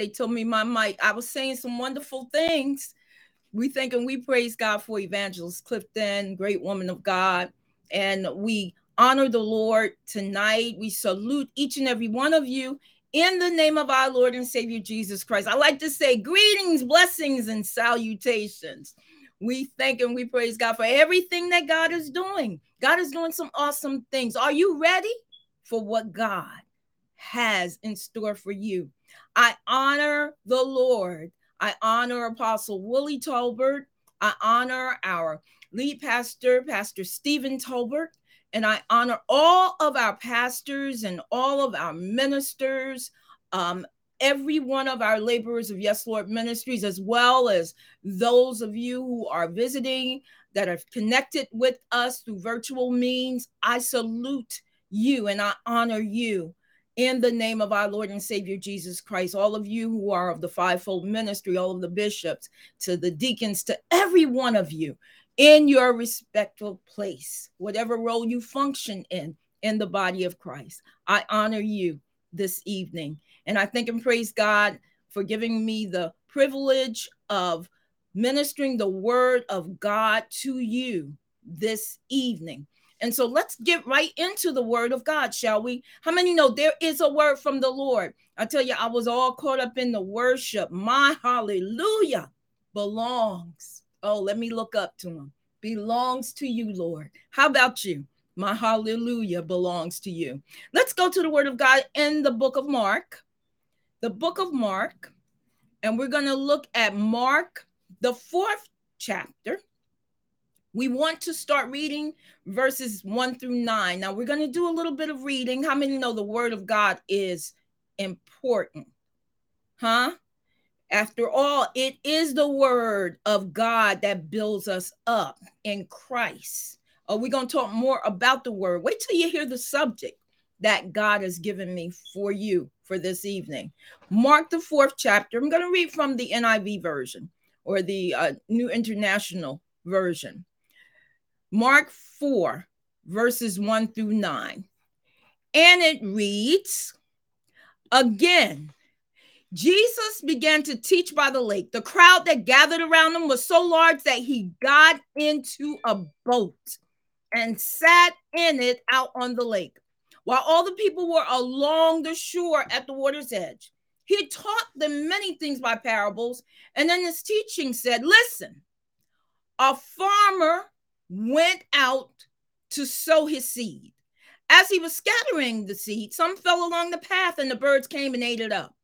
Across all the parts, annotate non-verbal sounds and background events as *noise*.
They told me my mic. I was saying some wonderful things. We thank and we praise God for Evangelist Clifton, great woman of God. And we honor the Lord tonight. We salute each and every one of you in the name of our Lord and Savior Jesus Christ. I like to say greetings, blessings, and salutations. We thank and we praise God for everything that God is doing. God is doing some awesome things. Are you ready for what God has in store for you? I honor the Lord. I honor Apostle Willie Tolbert. I honor our lead pastor, Pastor Stephen Tolbert. And I honor all of our pastors and all of our ministers, um, every one of our laborers of Yes Lord Ministries, as well as those of you who are visiting that are connected with us through virtual means. I salute you and I honor you in the name of our Lord and Savior Jesus Christ. All of you who are of the fivefold ministry, all of the bishops, to the deacons, to every one of you in your respectful place, whatever role you function in in the body of Christ. I honor you this evening. And I thank and praise God for giving me the privilege of ministering the word of God to you this evening. And so let's get right into the word of God, shall we? How many know there is a word from the Lord? I tell you, I was all caught up in the worship. My hallelujah belongs Oh, let me look up to him. Belongs to you, Lord. How about you? My hallelujah belongs to you. Let's go to the word of God in the book of Mark. The book of Mark. And we're going to look at Mark, the fourth chapter. We want to start reading verses one through nine. Now, we're going to do a little bit of reading. How many know the word of God is important? Huh? After all, it is the word of God that builds us up in Christ. Are we going to talk more about the word? Wait till you hear the subject that God has given me for you for this evening. Mark the fourth chapter. I'm going to read from the NIV version or the uh, New International Version. Mark 4, verses 1 through 9. And it reads, Again, Jesus began to teach by the lake. The crowd that gathered around him was so large that he got into a boat and sat in it out on the lake, while all the people were along the shore at the water's edge. He taught them many things by parables, and then his teaching said, Listen, a farmer went out to sow his seed. As he was scattering the seed, some fell along the path, and the birds came and ate it up.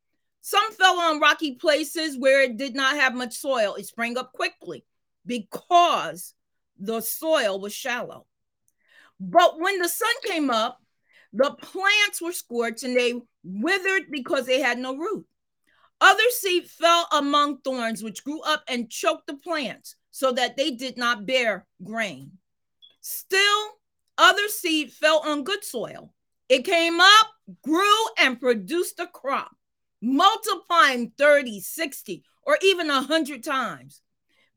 Some fell on rocky places where it did not have much soil. It sprang up quickly because the soil was shallow. But when the sun came up, the plants were scorched and they withered because they had no root. Other seed fell among thorns, which grew up and choked the plants so that they did not bear grain. Still, other seed fell on good soil. It came up, grew, and produced a crop multiplying 30, 60, or even 100 times.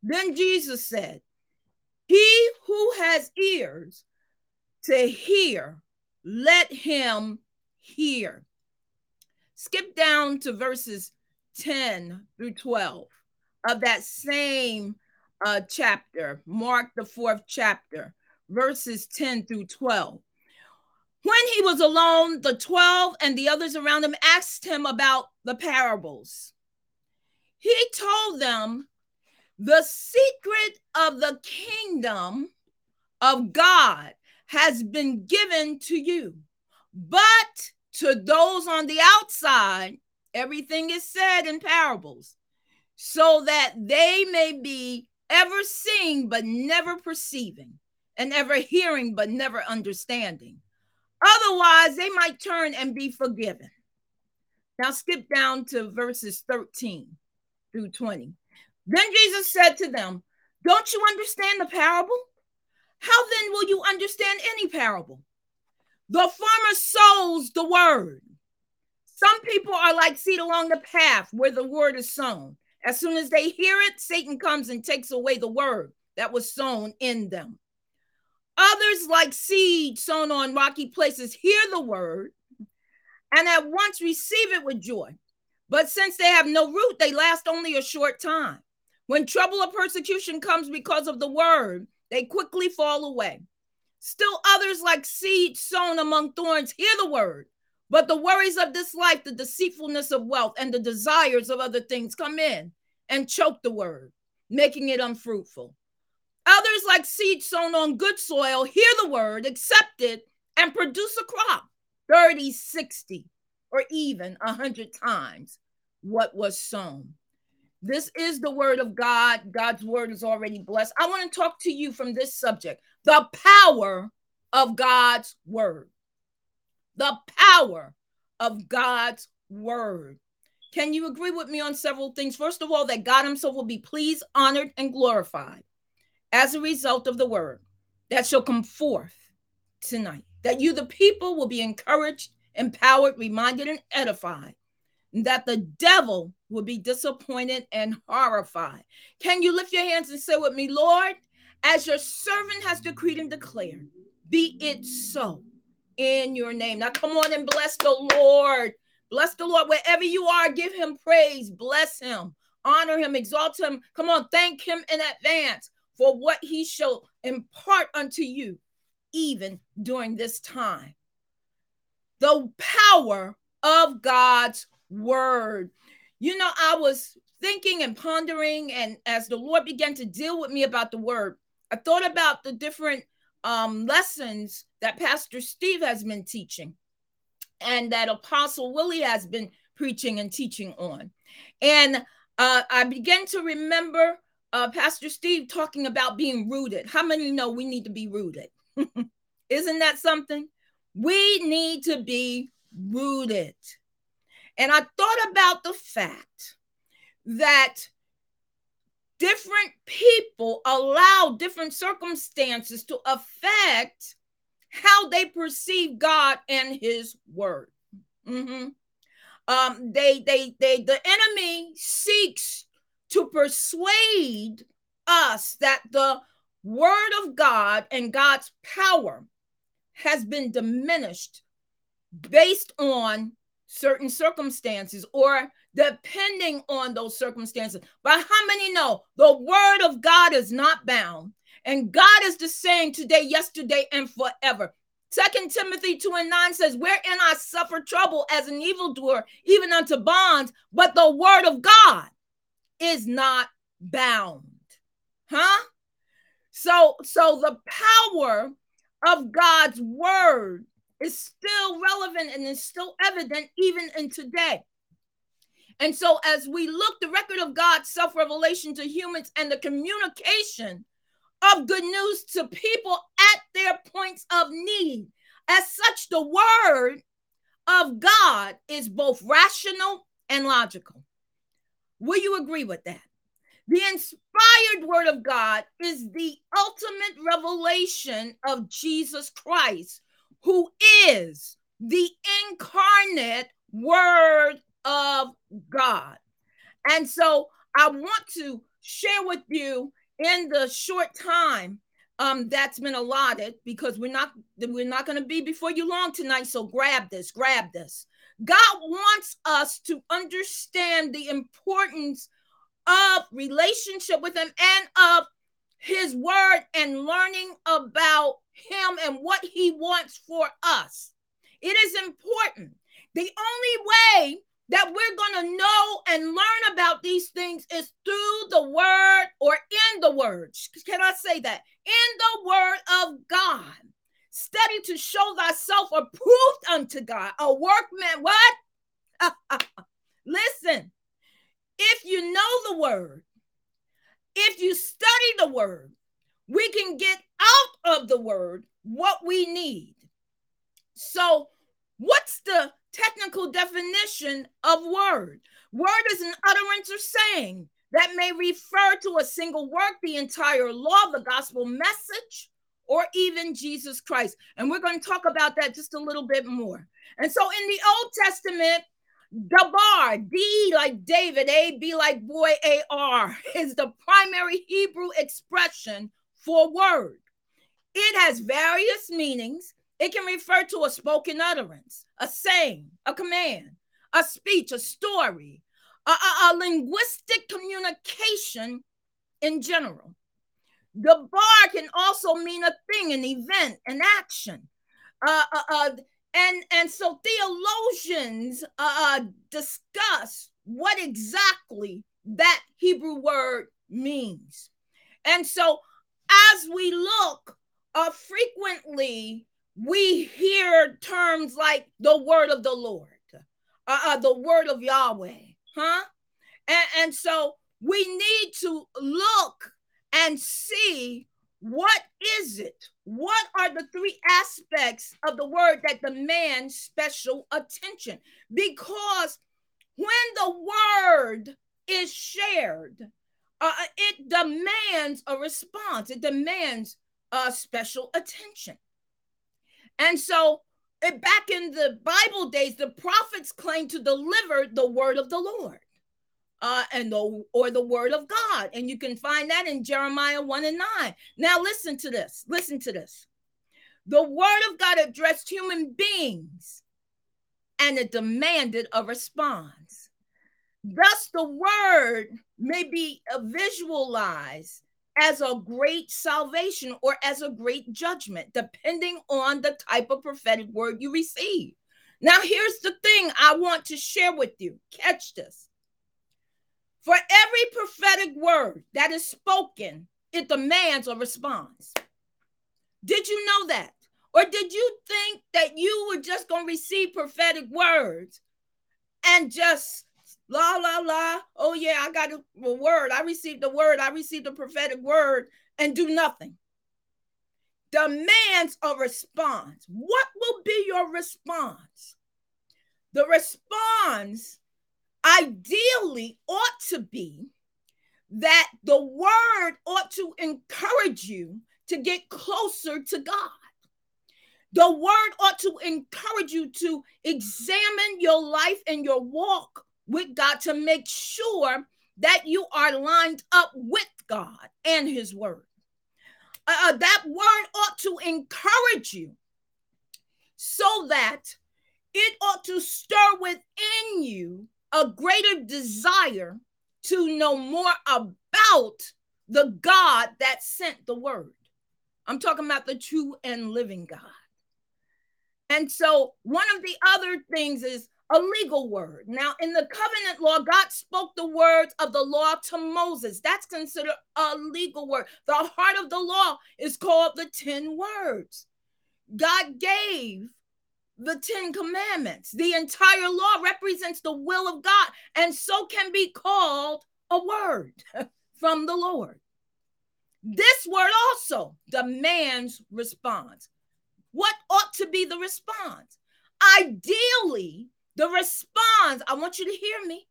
Then Jesus said, He who has ears to hear, let him hear. Skip down to verses 10 through 12 of that same uh, chapter, Mark the fourth chapter, verses 10 through 12. When he was alone, the 12 and the others around him asked him about the parables. He told them the secret of the kingdom of God has been given to you, but to those on the outside, everything is said in parables, so that they may be ever seeing but never perceiving, and ever hearing but never understanding Otherwise, they might turn and be forgiven. Now, skip down to verses 13 through 20. Then Jesus said to them, Don't you understand the parable? How then will you understand any parable? The farmer sows the word. Some people are like seed along the path where the word is sown. As soon as they hear it, Satan comes and takes away the word that was sown in them. Others, like seed sown on rocky places, hear the word and at once receive it with joy. But since they have no root, they last only a short time. When trouble or persecution comes because of the word, they quickly fall away. Still others, like seed sown among thorns, hear the word, but the worries of this life, the deceitfulness of wealth, and the desires of other things come in and choke the word, making it unfruitful. Others, like seed sown on good soil, hear the word, accept it, and produce a crop 30, 60, or even 100 times what was sown. This is the word of God. God's word is already blessed. I want to talk to you from this subject the power of God's word. The power of God's word. Can you agree with me on several things? First of all, that God Himself will be pleased, honored, and glorified as a result of the word that shall come forth tonight. That you, the people, will be encouraged, empowered, reminded, and edified. And that the devil will be disappointed and horrified. Can you lift your hands and say with me, Lord, as your servant has decreed and declared, be it so in your name. Now come on and bless the Lord. Bless the Lord wherever you are. Give him praise. Bless him. Honor him. Exalt him. Come on. Thank him in advance for what he shall impart unto you, even during this time. The power of God's word. You know, I was thinking and pondering, and as the Lord began to deal with me about the word, I thought about the different um, lessons that Pastor Steve has been teaching and that Apostle Willie has been preaching and teaching on. And uh, I began to remember uh, Pastor Steve talking about being rooted. How many know we need to be rooted? *laughs* Isn't that something? We need to be rooted. And I thought about the fact that different people allow different circumstances to affect how they perceive God and His Word. Mm-hmm. Um, they, they, they, the enemy seeks to persuade us that the Word of God and God's power has been diminished based on certain circumstances or depending on those circumstances. But how many know the word of God is not bound? And God is the same today, yesterday, and forever. Second Timothy 2 and 9 says, Wherein I suffer trouble as an evildoer, even unto bonds, but the word of God is not bound. Huh? So, so the power of God's word is still relevant and is still evident even in today. And so, as we look, the record of God's self revelation to humans and the communication of good news to people at their points of need, as such, the word of God is both rational and logical. Will you agree with that? The inspired word of God is the ultimate revelation of Jesus Christ, who is the incarnate word of God. And so I want to share with you in the short time um, that's been allotted because we're not we're not going to be before you long tonight. So grab this, grab this. God wants us to understand the importance of relationship with Him and of His Word and learning about Him and what He wants for us. It is important. The only way that we're going to know and learn about these things is through the word or in the word. Can I say that? In the word of God. Study to show thyself approved unto God, a workman. What? *laughs* Listen, if you know the word, if you study the word, we can get out of the word what we need. So, what's the technical definition of word. Word is an utterance or saying that may refer to a single work, the entire law, the gospel message, or even Jesus Christ. And we're going to talk about that just a little bit more. And so in the Old Testament, Dabar, D like David, A, B like boy, A, R, *laughs* is the primary Hebrew expression for word. It has various meanings it can refer to a spoken utterance, a saying, a command, a speech, a story, a, a, a linguistic communication in general. Dabar can also mean a thing, an event, an action. Uh, uh, uh, and and so theologians uh, uh, discuss what exactly that Hebrew word means. And so as we look, uh, frequently we hear terms like the word of the Lord, uh, uh, the word of Yahweh, huh? And, and so we need to look and see what is it? What are the three aspects of the word that demand special attention? Because when the word is shared, uh, it demands a response, it demands uh, special attention. And so, it, back in the Bible days, the prophets claimed to deliver the word of the Lord uh, and the or the word of God. And you can find that in Jeremiah 1 and 9. Now listen to this. Listen to this. The word of God addressed human beings and it demanded a response. Thus, the word may be visualized as a great salvation or as a great judgment, depending on the type of prophetic word you receive. Now, here's the thing I want to share with you. Catch this. For every prophetic word that is spoken, it demands a response. Did you know that? Or did you think that you were just going to receive prophetic words and just la, la, la? Oh, yeah, I got a, a word. I received the word. I received a prophetic word and do nothing. Demands a response. What will be your response? The response ideally ought to be that the word ought to encourage you to get closer to God. The word ought to encourage you to examine your life and your walk with God to make sure that you are lined up with God and His word. Uh, uh that word ought to encourage you so that it ought to stir within you a greater desire to know more about the God that sent the word. I'm talking about the true and living God. And so, one of the other things is a legal word. Now, in the covenant law, God spoke the words of the law to Moses. That's considered a legal word. The heart of the law is called the 10 words. God gave the Ten Commandments. The entire law represents the will of God, and so can be called a word *laughs* from the Lord. This word also demands response. What ought to be the response? Ideally, the response, I want you to hear me,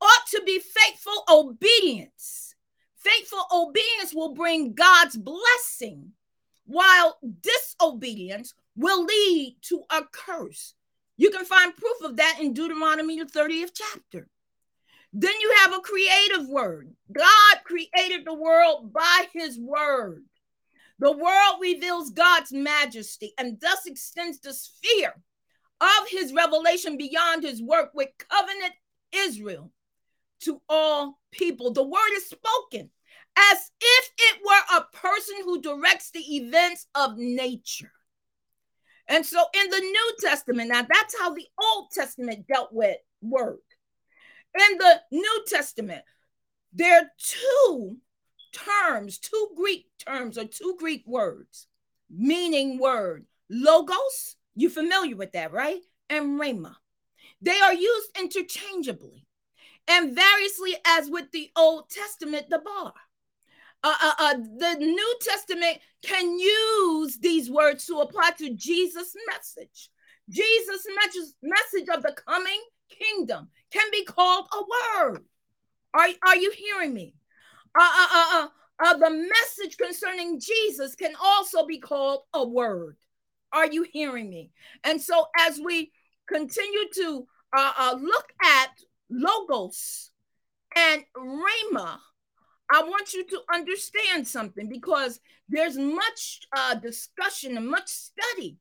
ought to be faithful obedience. Faithful obedience will bring God's blessing, while disobedience will lead to a curse. You can find proof of that in Deuteronomy, the 30th chapter. Then you have a creative word. God created the world by his word. The world reveals God's majesty and thus extends the sphere of his revelation beyond his work with covenant Israel to all people. The word is spoken as if it were a person who directs the events of nature. And so in the New Testament, now that's how the Old Testament dealt with word. In the New Testament, there are two terms, two Greek terms, or two Greek words, meaning word. Logos, you familiar with that, right? And rhema. They are used interchangeably and variously as with the Old Testament, Dabar uh, uh, uh, the New Testament can use these words to apply to Jesus' message. Jesus' message, message of the coming kingdom can be called a word. Are, are you hearing me? Uh, uh, uh, uh, uh, the message concerning Jesus can also be called a word. Are you hearing me? And so, as we continue to uh, uh, look at logos and rhema, I want you to understand something because there's much uh, discussion and much study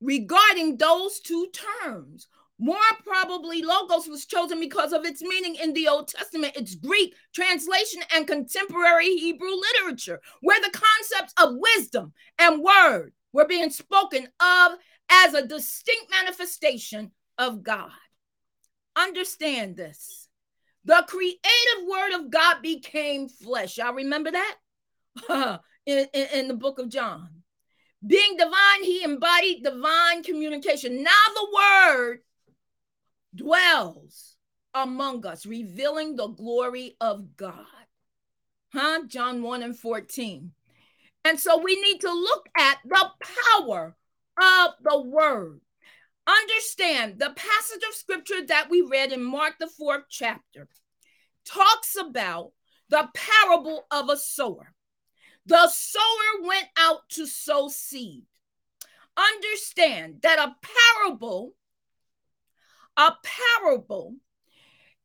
regarding those two terms. More probably, Logos was chosen because of its meaning in the Old Testament, its Greek translation, and contemporary Hebrew literature, where the concepts of wisdom and word were being spoken of as a distinct manifestation of God. Understand this. The creative word of God became flesh. Y'all remember that? *laughs* in, in, in the book of John. Being divine, he embodied divine communication. Now the word dwells among us, revealing the glory of God. Huh? John 1 and 14. And so we need to look at the power of the word. Understand the passage of scripture that we read in Mark, the fourth chapter, talks about the parable of a sower. The sower went out to sow seed. Understand that a parable a parable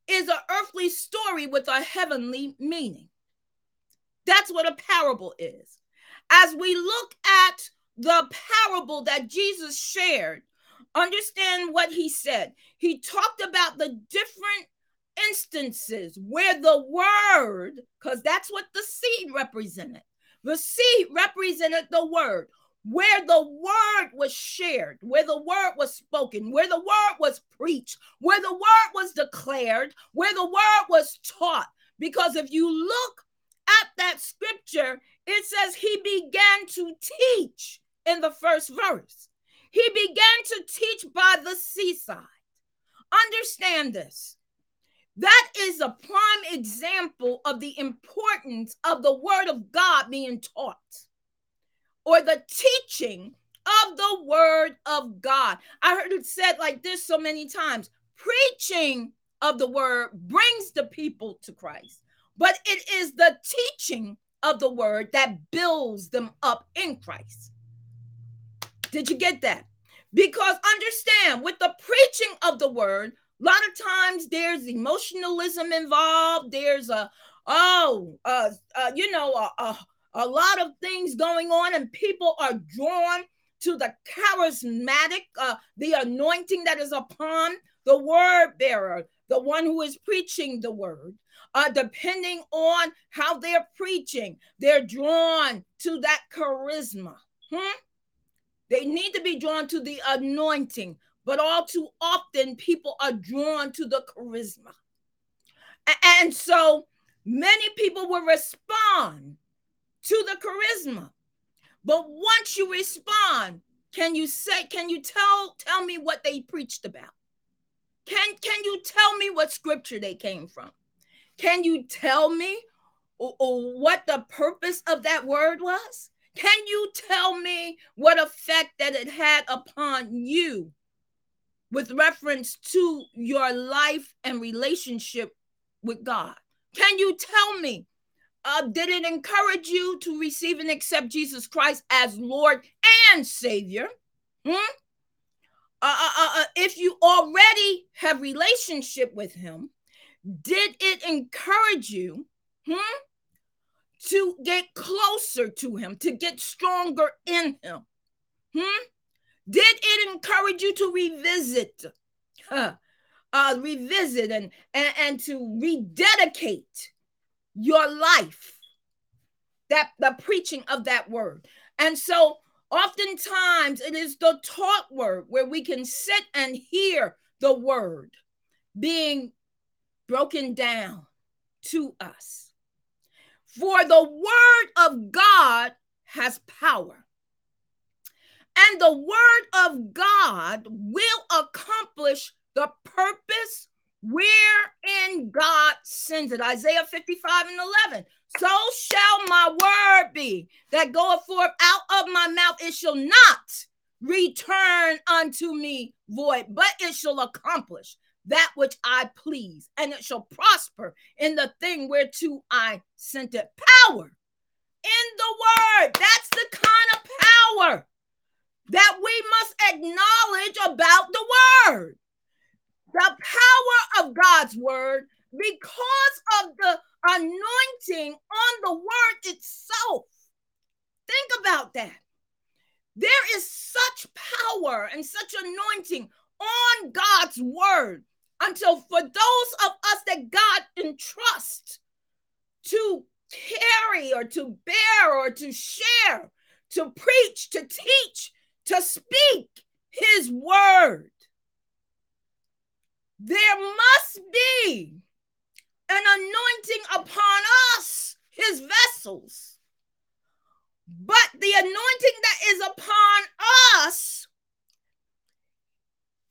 is an earthly story with a heavenly meaning. That's what a parable is. As we look at the parable that Jesus shared, understand what he said. He talked about the different instances where the word, because that's what the seed represented, the seed represented the word where the word was shared, where the word was spoken, where the word was preached, where the word was declared, where the word was taught. Because if you look at that scripture, it says he began to teach in the first verse. He began to teach by the seaside. Understand this. That is a prime example of the importance of the word of God being taught or the teaching of the word of God. I heard it said like this so many times preaching of the word brings the people to Christ, but it is the teaching of the word that builds them up in Christ. Did you get that? Because understand, with the preaching of the word, a lot of times there's emotionalism involved. There's a oh, uh, uh you know, a, a, a lot of things going on, and people are drawn to the charismatic, uh, the anointing that is upon the word bearer, the one who is preaching the word. Uh, depending on how they're preaching, they're drawn to that charisma. Hmm? They need to be drawn to the anointing, but all too often people are drawn to the charisma. And so many people will respond to the charisma. But once you respond, can you say, can you tell tell me what they preached about? Can can you tell me what scripture they came from? Can you tell me what the purpose of that word was? Can you tell me what effect that it had upon you with reference to your life and relationship with God? Can you tell me uh, did it encourage you to receive and accept Jesus Christ as Lord and Savior? Hmm? Uh, uh, uh, uh, if you already have relationship with Him, did it encourage you hmm, to get closer to Him, to get stronger in Him? Hmm? Did it encourage you to revisit, uh, revisit and, and and to rededicate your life that the preaching of that word and so oftentimes it is the taught word where we can sit and hear the word being broken down to us for the word of god has power and the word of god will accomplish the purpose wherein God sends it. Isaiah 55 and 11. So shall my word be that goeth forth out of my mouth. It shall not return unto me void, but it shall accomplish that which I please, and it shall prosper in the thing whereto I sent it. Power in the word. That's the kind of power that we must acknowledge about the word the power of God's word because of the anointing on the word itself. Think about that. There is such power and such anointing on God's word until for those of us that God entrusts to carry or to bear or to share, to preach, to teach, to speak his word. There must be an anointing upon us, his vessels. But the anointing that is upon us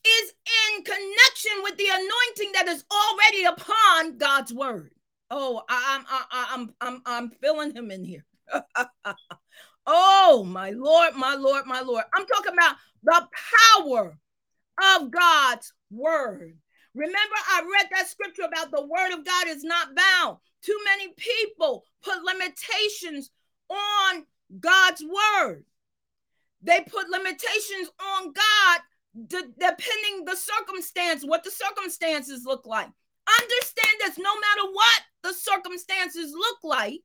is in connection with the anointing that is already upon God's word. Oh, I, am I'm I'm I'm I'm feeling him in here. *laughs* oh my Lord, my Lord, my Lord. I'm talking about the power of God's word. Remember, I read that scripture about the word of God is not bound. Too many people put limitations on God's word. They put limitations on God de- depending the circumstance, what the circumstances look like. Understand this no matter what the circumstances look like,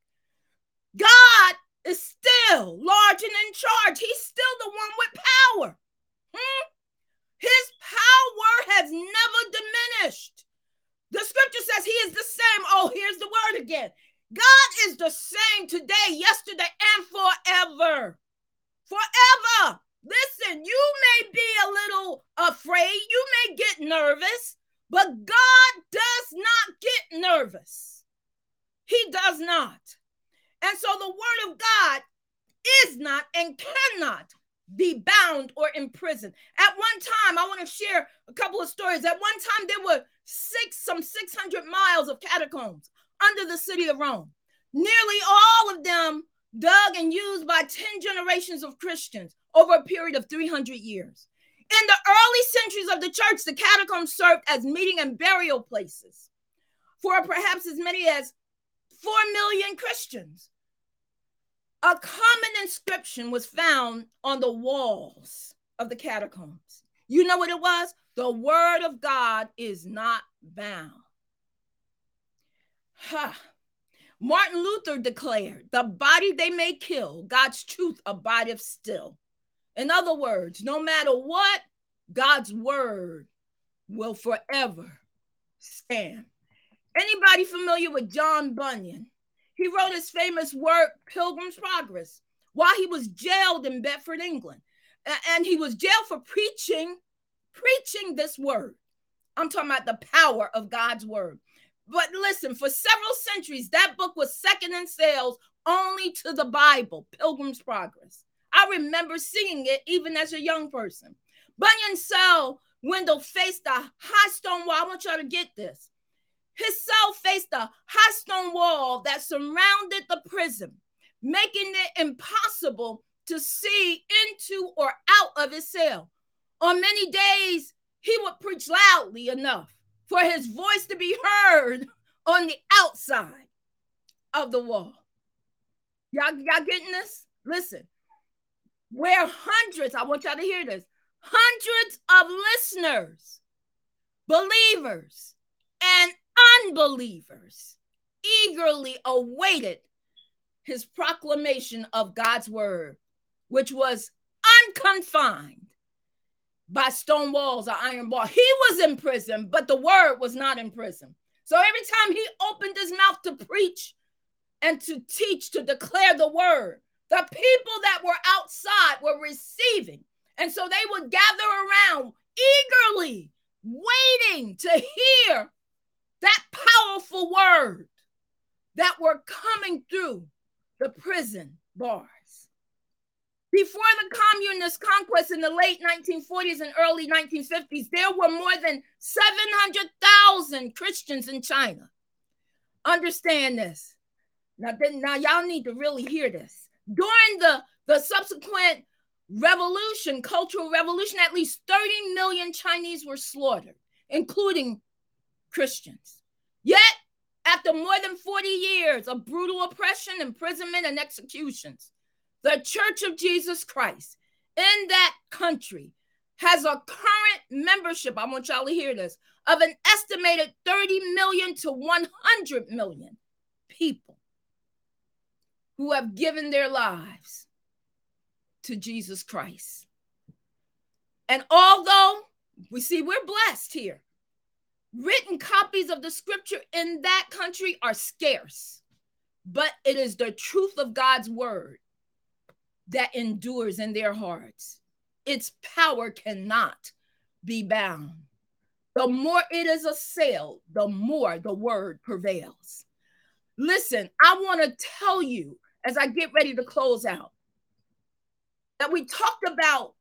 God is still large and in charge. He's still the one with power. Hmm? His power has never diminished. The scripture says he is the same. Oh, here's the word again. God is the same today, yesterday, and forever. Forever. Listen, you may be a little afraid, you may get nervous, but God does not get nervous. He does not. And so the word of God is not and cannot be bound or imprisoned. At one time, I want to share a couple of stories. At one time, there were six, some 600 miles of catacombs under the city of Rome. Nearly all of them dug and used by 10 generations of Christians over a period of 300 years. In the early centuries of the church, the catacombs served as meeting and burial places for perhaps as many as 4 million Christians. A common inscription was found on the walls of the catacombs. You know what it was? The word of God is not bound. Huh. Martin Luther declared, The body they may kill, God's truth abideth still. In other words, no matter what, God's word will forever stand. Anybody familiar with John Bunyan? He wrote his famous work, Pilgrim's Progress, while he was jailed in Bedford, England. And he was jailed for preaching, preaching this word. I'm talking about the power of God's word. But listen, for several centuries, that book was second in sales only to the Bible, Pilgrim's Progress. I remember seeing it even as a young person. Bunyan's cell window faced a high stone wall. I want y'all to get this. His cell faced a high stone wall that surrounded the prison, making it impossible to see into or out of his cell. On many days, he would preach loudly enough for his voice to be heard on the outside of the wall. Y'all, y'all getting this? Listen, where hundreds, I want y'all to hear this, hundreds of listeners, believers, and unbelievers eagerly awaited his proclamation of God's word, which was unconfined by stone walls or iron bars. He was in prison, but the word was not in prison. So every time he opened his mouth to preach and to teach, to declare the word, the people that were outside were receiving. And so they would gather around eagerly, waiting to hear that powerful word that were coming through the prison bars. Before the communist conquest in the late 1940s and early 1950s, there were more than 700,000 Christians in China. Understand this. Now, then, now y'all need to really hear this. During the, the subsequent revolution, cultural revolution, at least 30 million Chinese were slaughtered, including Christians. Yet, after more than 40 years of brutal oppression, imprisonment, and executions, the Church of Jesus Christ in that country has a current membership, I want y'all to hear this, of an estimated 30 million to 100 million people who have given their lives to Jesus Christ. And although We see we're blessed here. Written copies of the scripture in that country are scarce, but it is the truth of God's word that endures in their hearts. Its power cannot be bound. The more it is assailed, the more the word prevails. Listen, I want to tell you as I get ready to close out that we talked about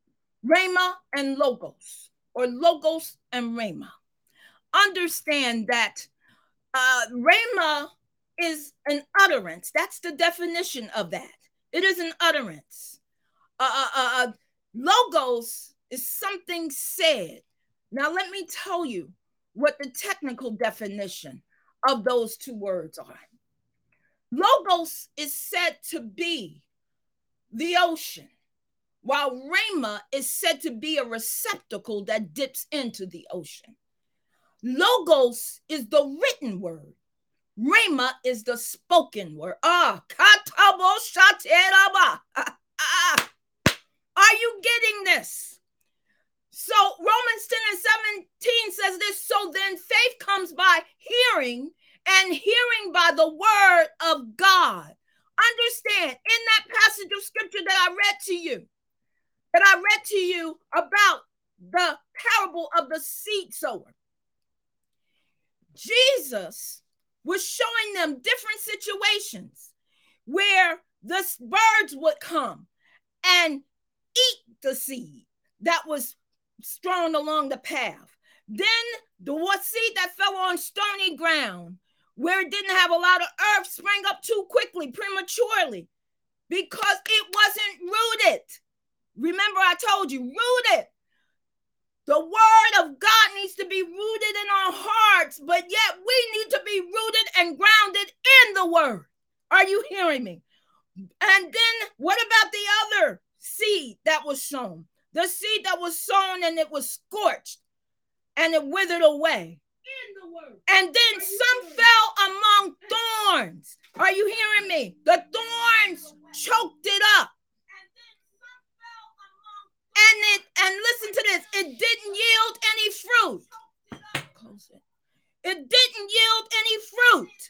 Rhema and Logos, or Logos and Rhema. Understand that uh, Rhema is an utterance. That's the definition of that. It is an utterance. Uh, uh, uh, uh logos is something said. Now, let me tell you what the technical definition of those two words are. Logos is said to be the ocean, while Rhema is said to be a receptacle that dips into the ocean. Logos is the written word. Rhema is the spoken word. Ah, katabo shateraba. *laughs* Are you getting this? So Romans 10 and 17 says this. So then faith comes by hearing and hearing by the word of God. Understand in that passage of scripture that I read to you, that I read to you about the parable of the seed sower. Jesus was showing them different situations where the birds would come and eat the seed that was strewn along the path. Then the what seed that fell on stony ground where it didn't have a lot of earth sprang up too quickly, prematurely, because it wasn't rooted. Remember, I told you, rooted. The word of God needs to be rooted in our hearts, but yet we need to be rooted and grounded in the word. Are you hearing me? And then what about the other seed that was sown? The seed that was sown and it was scorched and it withered away. And then some fell among thorns. Are you hearing me? The thorns choked it up. And it and listen to this, it didn't yield any fruit. It didn't yield any fruit.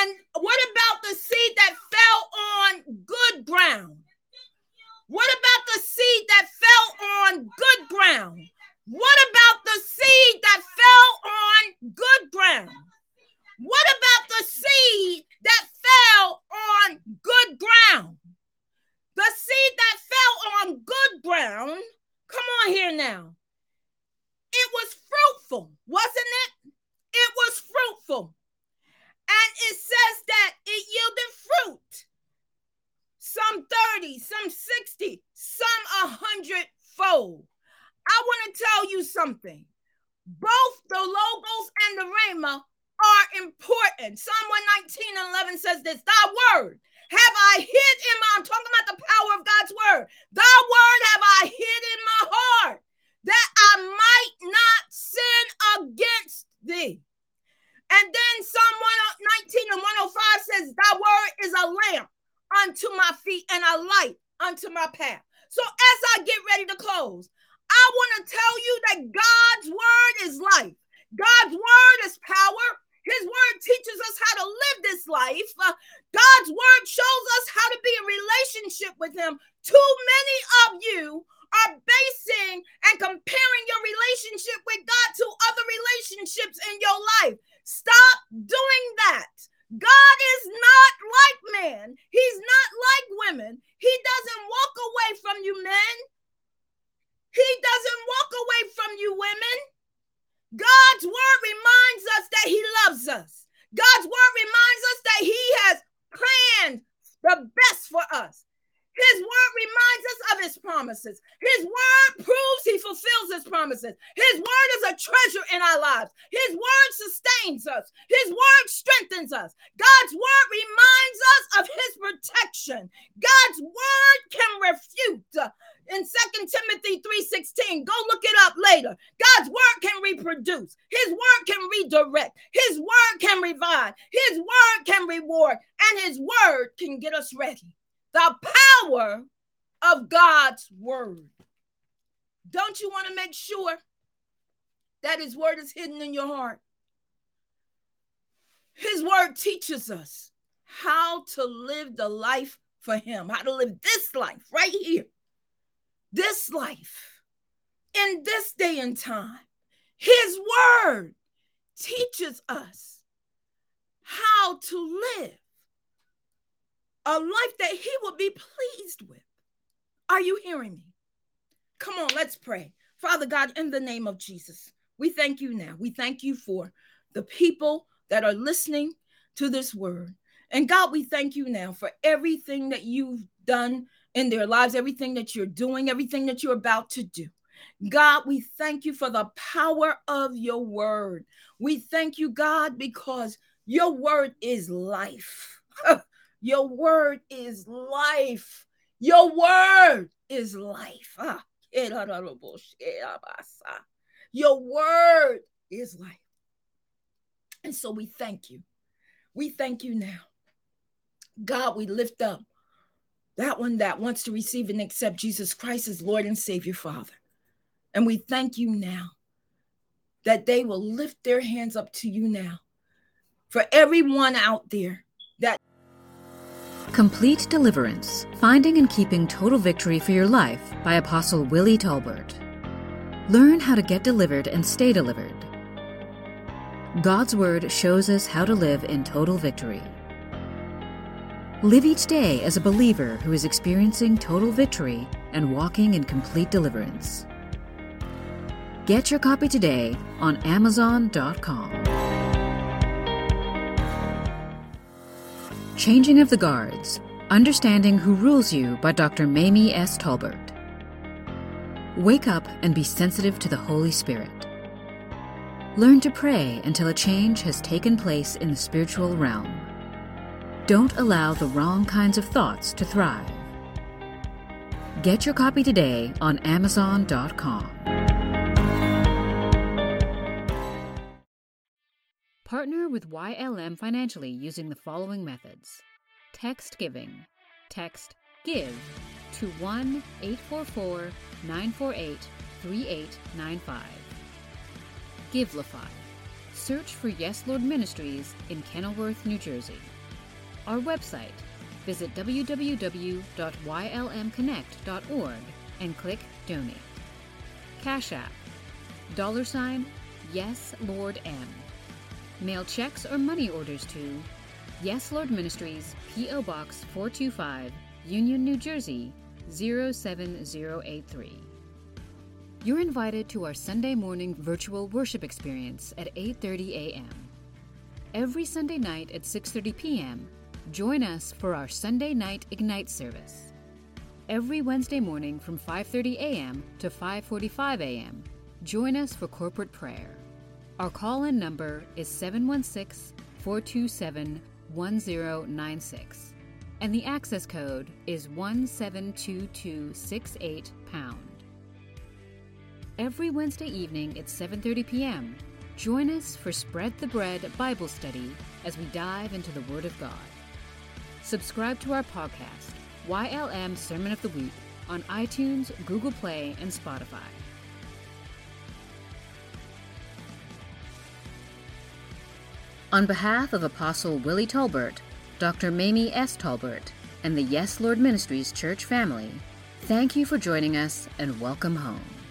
And what about the seed that fell on good ground? What about the seed that fell on good ground? What about the seed that fell on good ground? What about the seed that fell on good ground? The seed that fell on good ground, come on here now. It was fruitful, wasn't it? It was fruitful. And it says that it yielded fruit. Some 30, some 60, some a hundredfold. I want to tell you something. Both the logos and the rhema are important. Psalm 119 and 11 says this Thy word have I hid in my, I'm talking about the power of God's word. Thy word have I hid in my heart that I might not sin against thee. And then Psalm 119 and 105 says, Thy word is a lamp unto my feet and a light unto my path. So as I get I want to tell you that God's word is life. God's word is power. His word teaches us how to live this life. Uh, God's word shows us how to be in relationship with him. Too many of you are basing and comparing your relationship with God to other relationships in your life. Stop doing that. God is not like man. He's not like women. He doesn't walk away from you, men. He doesn't walk away from you, women. God's word reminds us that He loves us. God's word reminds us that He has planned the best for us. His word reminds us of his promises. His word proves he fulfills his promises. His word is a treasure in our lives. His word sustains us. His word strengthens us. God's word reminds us of his protection. God's word can refute in Second Timothy 3:16. Go look it up later. God's word can reproduce. His word can redirect. His word can revive. His word can reward. And his word can get us ready the power of God's word. Don't you want to make sure that his word is hidden in your heart. His word teaches us how to live the life for him, how to live this life right here, this life in this day and time. His word teaches us how to live a life that he will be pleased with. Are you hearing me? Come on, let's pray. Father God, in the name of Jesus, we thank you now. We thank you for the people that are listening to this word. And God, we thank you now for everything that you've done in their lives, everything that you're doing, everything that you're about to do. God, we thank you for the power of your word. We thank you, God, because your word is life. *laughs* your word is life. Your word is life. Ah, your word is life. And so we thank you. We thank you now. God, we lift up that one that wants to receive and accept Jesus Christ as Lord and Savior, Father. And we thank you now that they will lift their hands up to you now. For everyone out there that Complete Deliverance Finding and Keeping Total Victory for Your Life by Apostle Willie Tolbert. Learn how to get delivered and stay delivered. God's Word shows us how to live in total victory. Live each day as a believer who is experiencing total victory and walking in complete deliverance. Get your copy today on Amazon.com. Changing of the Guards Understanding Who Rules You by Dr. Mamie S. Tolbert. Wake up and be sensitive to the Holy Spirit. Learn to pray until a change has taken place in the spiritual realm. Don't allow the wrong kinds of thoughts to thrive. Get your copy today on Amazon.com. Partner with YLM financially using the following methods text giving. Text GIVE to 1 844 948 3895. Givelify. Search for Yes Lord Ministries in Kenilworth, New Jersey. Our website. Visit www.ylmconnect.org and click Donate. Cash App. Dollar sign Yes Lord M. Mail checks or money orders to Yes Lord Ministries, P.O. Box 425, Union, New Jersey 07083. You're invited to our Sunday morning virtual worship experience at 8:30 a.m. Every Sunday night at 6:30 p.m., join us for our Sunday night Ignite service. Every Wednesday morning from 5:30 a.m. to 5:45 a.m., join us for corporate prayer. Our call-in number is 716-427-1096 and the access code is 172268 pound. Every Wednesday evening at 7:30 p.m., join us for Spread the Bread Bible study as we dive into the Word of God. Subscribe to our podcast, YLM Sermon of the Week, on iTunes, Google Play, and Spotify. On behalf of Apostle Willie Tolbert, Dr. Mamie S. Tolbert, and the Yes Lord Ministries church family, thank you for joining us and welcome home.